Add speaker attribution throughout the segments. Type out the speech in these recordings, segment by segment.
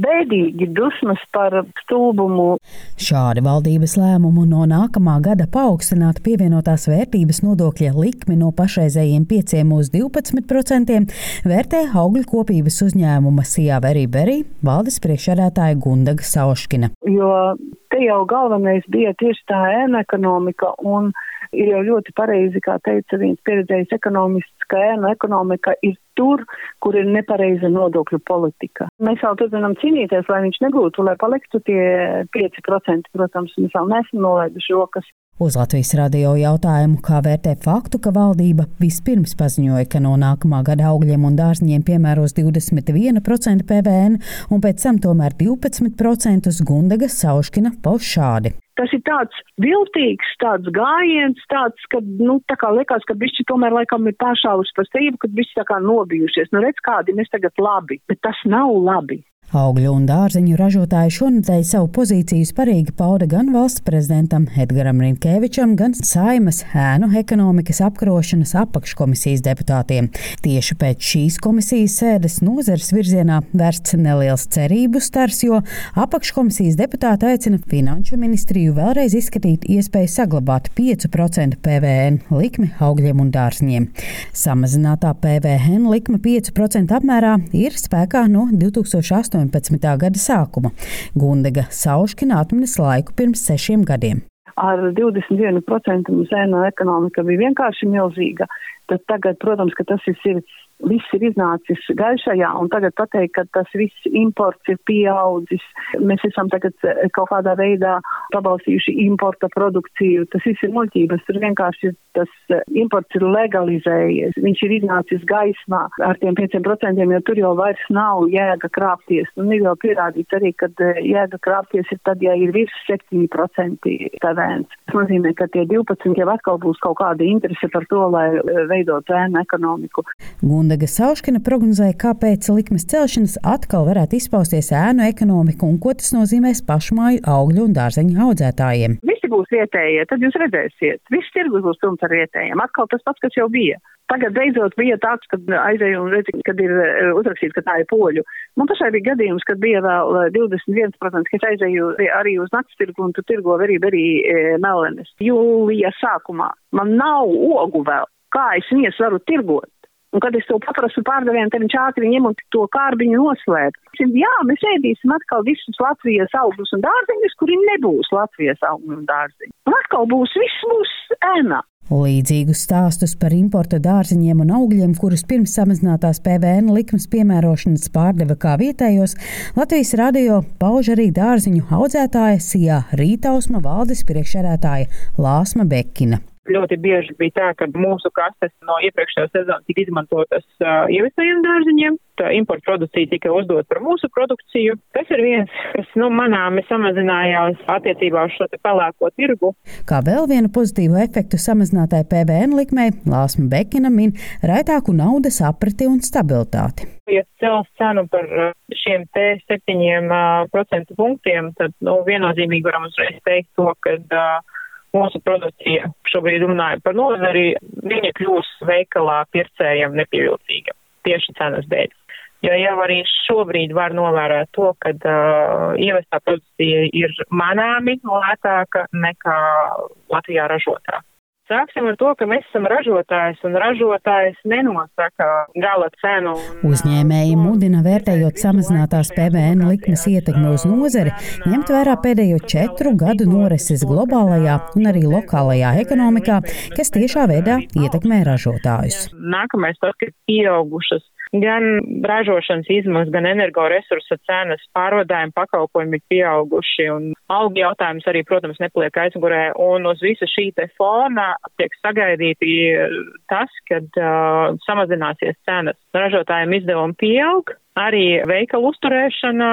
Speaker 1: bēdīgi dusmas par stulbumu.
Speaker 2: Šādi valdības lēmumu no nākamā gada paaugstināt pievienotās vērtības nodokļa likmi no pašreizējiem 5 uz 12% vērtē augļu kopības uzņēmuma Sijā Verī Berī valdes priekšsēdētāja Gundaga Sauškina.
Speaker 1: Jo te jau galvenais bija tieši tā ēna ekonomika un ir jau ļoti pareizi, kā teica viens pieredzējis ekonomists, ka ēna ekonomika ir tur, kur ir nepareiza nodokļu politika. Mēs vēl turpinām cīnīties, lai viņš nebūtu, lai paliktu tie 5%. Protams, mēs vēl nesam nolaiduši rokas.
Speaker 2: Uz Latvijas radio jautājumu, kā vērtē faktu, ka valdība vispirms paziņoja, ka no nākamā gada augļiem un dārzņiem piemēros 21% PVN un pēc tam tomēr 12% Gundaga Sauškina pauž šādi.
Speaker 1: Tas ir tāds viltīgs, tāds gājiens, tāds, ka, nu, tā kā liekas, ka bišķi tomēr laikam ir pāršāvus par stību, kad bišķi tā kā nobijušies. Nu, redz, kādi mēs tagad labi, bet tas nav labi.
Speaker 2: Augļu un dārzeņu ražotāji šonadēļ savu pozīciju sparīgi pauda gan valsts prezidentam Edgaram Rinkevičam, gan Saimas ēnu ekonomikas apkarošanas apakškomisijas deputātiem. Tieši pēc šīs komisijas sēdes nozares virzienā vērsts neliels cerību stars, jo apakškomisijas deputāti aicina Finanšu ministriju vēlreiz izskatīt iespēju saglabāt 5% PVN likmi augļiem un dārzņiem. Samazinātā PVN likme 5% apmērā ir spēkā no 2008. 18. gada sākuma. Gundega Sauškina atminas laiku pirms sešiem gadiem.
Speaker 1: Ar 21% zēna ekonomika bija vienkārši milzīga. Tad tagad, protams, tas ir viss ir iznācis gaišajā, un tagad pateikt, ka tas viss imports ir pieaudzis. Mēs esam tagad eh, kaut kādā veidā pabalstījuši importa produkciju. Tas viss ir muļķības. Tur vienkārši tas eh, imports ir legalizējies. Viņš ir iznācis gaismā ar tiem 5%, jo tur jau vairs nav jēga krāpties. Un ir jau pierādīts arī, ka eh, jēga krāpties ir tad, ja ir virs 7% tavēns. Tas nozīmē, ka tie 12 jau atkal būs kaut kāda interese par to, lai veidot ēnu ekonomiku.
Speaker 2: Gundega Sauškina prognozēja, kāpēc likmes celšanas atkal varētu izpausties ēnu ekonomiku un ko tas nozīmēs pašmāju augļu un dārzeņu audzētājiem.
Speaker 1: Visi būs vietējie, tad jūs redzēsiet. Viss tirgus būs pilns ar vietējiem. Atkal tas pats, kas jau bija. Tagad beidzot bija tāds, kad aizēju un redzu, kad ir eh, uzrakstīts, ka tā ir poļu. Man pašai bija gadījums, kad bija vēl 21%, eh, ka es aizēju arī uz nakts tirgu un tu tirgo arī, arī e, melenes. Jūlija sākumā man nav ogu vēl. Kā es viņas varu tirgot? Un, kad es to paprasu pārdevējiem, tad viņš ātri ņem un to kārbiņu noslēp. Jā, mēs ēdīsim atkal visus Latvijas augļus un dārzeņus, kuri nebūs Latvijas augļu un dārzeņu. Un atkal būs, viss būs ēnā.
Speaker 2: Līdzīgus stāstus par importa dārziņiem un augļiem, kurus pirms samazinātās PVN likmes piemērošanas pārdeva kā vietējos, Latvijas radio pauž arī dārziņu audzētāja Sijā Rītausma valdes priekšsēdētāja Lāsma Bekina.
Speaker 3: Ļoti bieži bija tā, ka mūsu kastes no iepriekšējā sezonas tika izmantotas uh, ievestajiem dārziņiem. Tā importa produkcija tika uzdot par mūsu produkciju. Tas ir viens, kas, nu, manām samazinājās attiecībā uz šo te pelēko tirgu.
Speaker 2: Kā vēl vienu pozitīvu efektu samazinātāji PVN likmei, Lāsma Bekina min raitāku naudas apriti un stabilitāti.
Speaker 3: Ja cels cenu par šiem te septiņiem uh, procentu punktiem, tad, nu, viennozīmīgi varam uzreiz teikt to, ka uh, mūsu produkcija šobrīd runāja par nozari, viņa kļūs veikalā pircējiem nepievilcīga tieši cenas dēļ. Jo jau arī šobrīd var novērot to, ka uh, ievestā produkcija ir manāmi lētāka nekā Latvijā ražotā. Sāksim ar to, ka mēs esam ražotājs un ražotājs nenosaka gala cenu.
Speaker 2: Uzņēmēji mudina vērtējot samazinātās PVN likmes ietekmi uz nozari, ņemt vērā pēdējo četru gadu norises globālajā un arī lokālajā ekonomikā, kas tiešā veidā ietekmē ražotājus.
Speaker 3: Nākamais tas, ka pieaugušas gan ražošanas izmaksas, gan energoresursa cenas, pārvadājumi pakalpojumi ir pieauguši un algu jautājums arī, protams, nepaliek aizmugurē. Un uz visa šī te fona tiek sagaidīti tas, kad uh, samazināsies cenas. Ražotājiem izdevumi pieaug, arī veikalu uzturēšana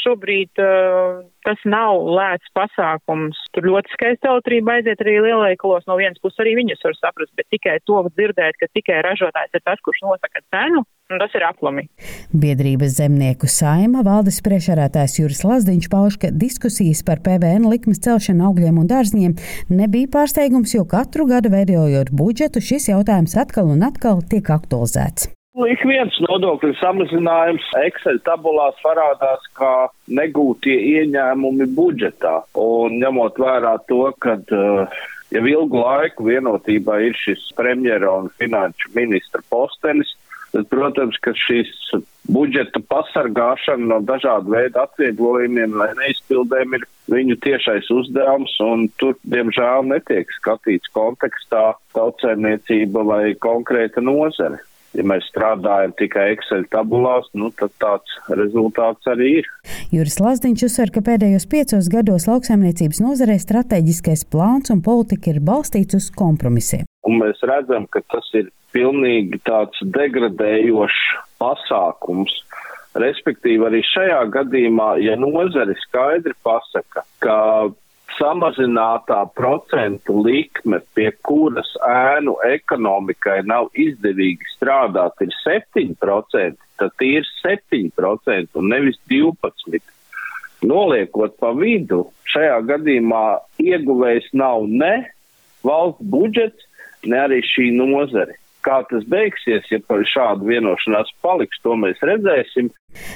Speaker 3: šobrīd uh, tas nav lēts pasākums. Tur ļoti skaista elektrība aiziet arī lielveikalos. No vienas puses arī viņas var saprast, bet tikai to dzirdēt, ka tikai ražotājs ir tas, kurš nosaka cenu. Tas ir aplami.
Speaker 2: Biedrības zemnieku saima valdes priekšsēdētājs Juris Lazdiņš pauž, ka diskusijas par PVN likmes celšanu augļiem un dārzņiem nebija pārsteigums, jo katru gadu veidojot budžetu šis jautājums atkal un atkal tiek aktualizēts.
Speaker 4: Ik viens nodokļu samazinājums Excel tabulās parādās kā negūtie ieņēmumi budžetā. Un ņemot vērā to, ka uh, jau ilgu laiku vienotībā ir šis premjera un finanšu ministra postenis, tad, protams, ka šis budžeta pasargāšana no dažādu veidu atvieglojumiem vai neizpildēm ir viņu tiešais uzdevums, un tur, diemžēl, netiek skatīts kontekstā tautsēmniecība vai konkrēta nozare. Ja mēs strādājam tikai Excel tabulās, nu, tad tāds rezultāts arī ir.
Speaker 2: Juris Lazdiņš uzsver, ka pēdējos piecos gados lauksaimniecības nozarē strateģiskais plāns un politika ir balstīts uz kompromisiem.
Speaker 4: Un mēs redzam, ka tas ir pilnīgi tāds degradējošs pasākums. Respektīvi, arī šajā gadījumā, ja nozare skaidri pasaka, ka samazinātā procentu likme, pie kuras ēnu ekonomikai nav izdevīgi strādāt, ir 7%, tad ir 7% un nevis 12%. Noliekot pa vidu, šajā gadījumā ieguvējs nav ne valsts budžets, ne arī šī nozare. Kā tas beigsies, ja par šādu vienošanās paliks, to mēs redzēsim.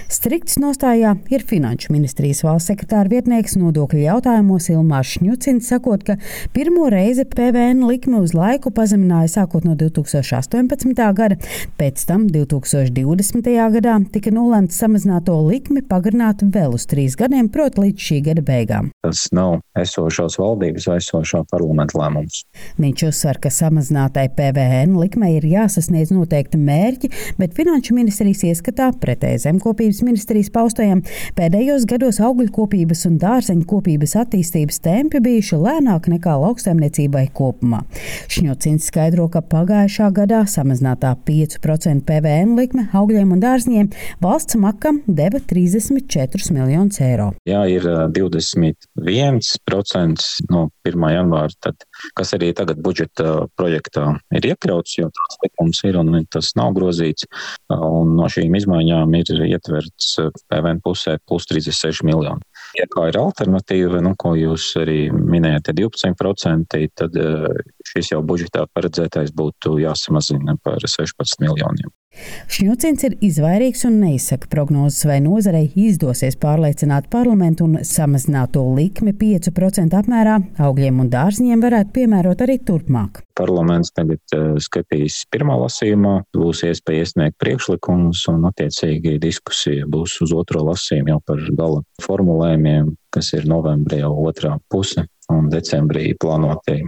Speaker 2: Strikts nostājā ir Finanšu ministrijas valsts sekretāra vietnieks nodokļu jautājumos Ilmārs Šņucins, sakot, ka pirmo reizi PVN likme uz laiku pazemināja sākot no 2018. gada, pēc tam 2020. gadā tika nolēmts samazināto likmi pagarināt vēl uz trīs gadiem, proti līdz šī gada beigām.
Speaker 5: Tas nav esošās valdības vai esošā parlamenta lēmums.
Speaker 2: Viņš uzsver, ka samazinātai PVN likmei ir jāsasniedz noteikti mērķi, bet Finanšu ministrijas ieskatā pretēji zemkopības ministrijas paustajam pēdējos gados augļkopības un dārzeņu kopības attīstības tempi bijuši lēnāki nekā lauksaimniecībai kopumā. Šņocins skaidro, ka pagājušā gadā samazinātā 5% PVN likme augļiem un dārzņiem valsts makam deva 34 miljonus eiro.
Speaker 5: Jā, ir 21% no 1. janvāra, tad, kas arī tagad budžeta projektā ir iekļauts, jo tāds likums ir un tas nav grozīts. Un no šīm izmaiņām ir ietverts PVN pusē plus 36 miljoni. Ja kā ir alternatīva, nu, ko jūs arī minējāt, 12%, tad šis jau budžetā paredzētais būtu jāsamazina par 16 miljoniem.
Speaker 2: Šņucins ir izvairīgs un neizsaka prognozes, vai nozarei izdosies pārliecināt parlamentu un samazināto likmi 5% apmērā augļiem un dārzņiem varētu piemērot arī turpmāk.
Speaker 5: Parlaments tagad skatīs pirmā lasījumā, būs iespēja iesniegt priekšlikumus un attiecīgi diskusija būs uz otro lasījumu jau par gala formulējumiem, kas ir novembrī jau otrā puse un decembrī plānotie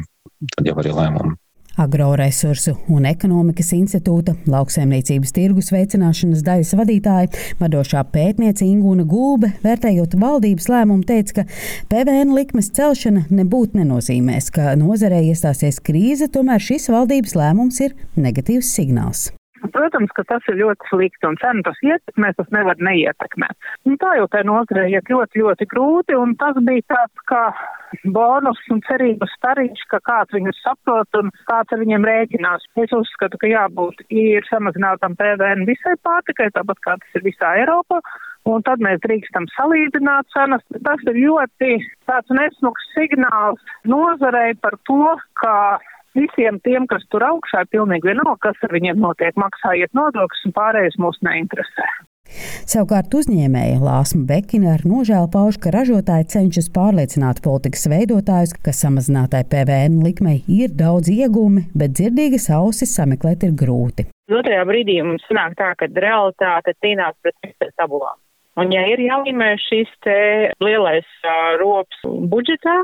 Speaker 5: tad jau arī lēmumi.
Speaker 2: Agroresursu un ekonomikas institūta lauksaimniecības tirgus veicināšanas daļas vadītāja, vadošā pētniece Ingūna Gulbe, vērtējot valdības lēmumu, teica, ka PVN likmes celšana nebūtu nenozīmēs, ka nozarē iestāsies krīze, tomēr šis valdības lēmums ir negatīvs signāls.
Speaker 3: Protams, ka tas ir ļoti slikti un cenu tas ietekmē, tas nevar neietekmēt. Un tā jau tā nozarē iet ļoti, ļoti grūti un tas bija tāds kā bonus un cerības stariņš, ka kāds viņus saprot un kāds ar viņiem rēķinās. Es uzskatu, ka jābūt ir samazinātam PVN visai pārtikai, tāpat kā tas ir visā Eiropā. Un tad mēs drīkstam salīdzināt cenas. Tas ir ļoti tāds nesmuks signāls nozarei par to, ka visiem tiem, kas tur augšā, ir pilnīgi vienalga, kas ar viņiem notiek, maksājiet nodokļus un pārējais mūs neinteresē.
Speaker 2: Savukārt uzņēmēja Lāsma Bekina ar nožēlu pauž, ka ražotāji cenšas pārliecināt politikas veidotājus, ka samazinātai PVN likmei ir daudz iegūmi, bet dzirdīgas ausis sameklēt ir grūti.
Speaker 3: Otrajā brīdī mums sanāk tā, ka realitāte cīnās pret tabulām. Un ja ir jālīmē šis te lielais uh, rops budžetā,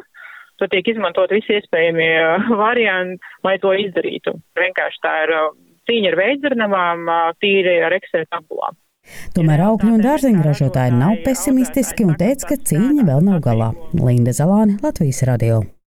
Speaker 3: Tur tiek izmantot visi iespējamie uh, varianti, lai to izdarītu. Vienkārši tā ir uh, cīņa ar veidzarnavām, uh, tīri ar Excel tabulām.
Speaker 2: Tomēr augļu un dārzeņu ražotāji nav pesimistiski un teica, ka cīņa vēl nav galā. Linda Zalāne, Latvijas radio.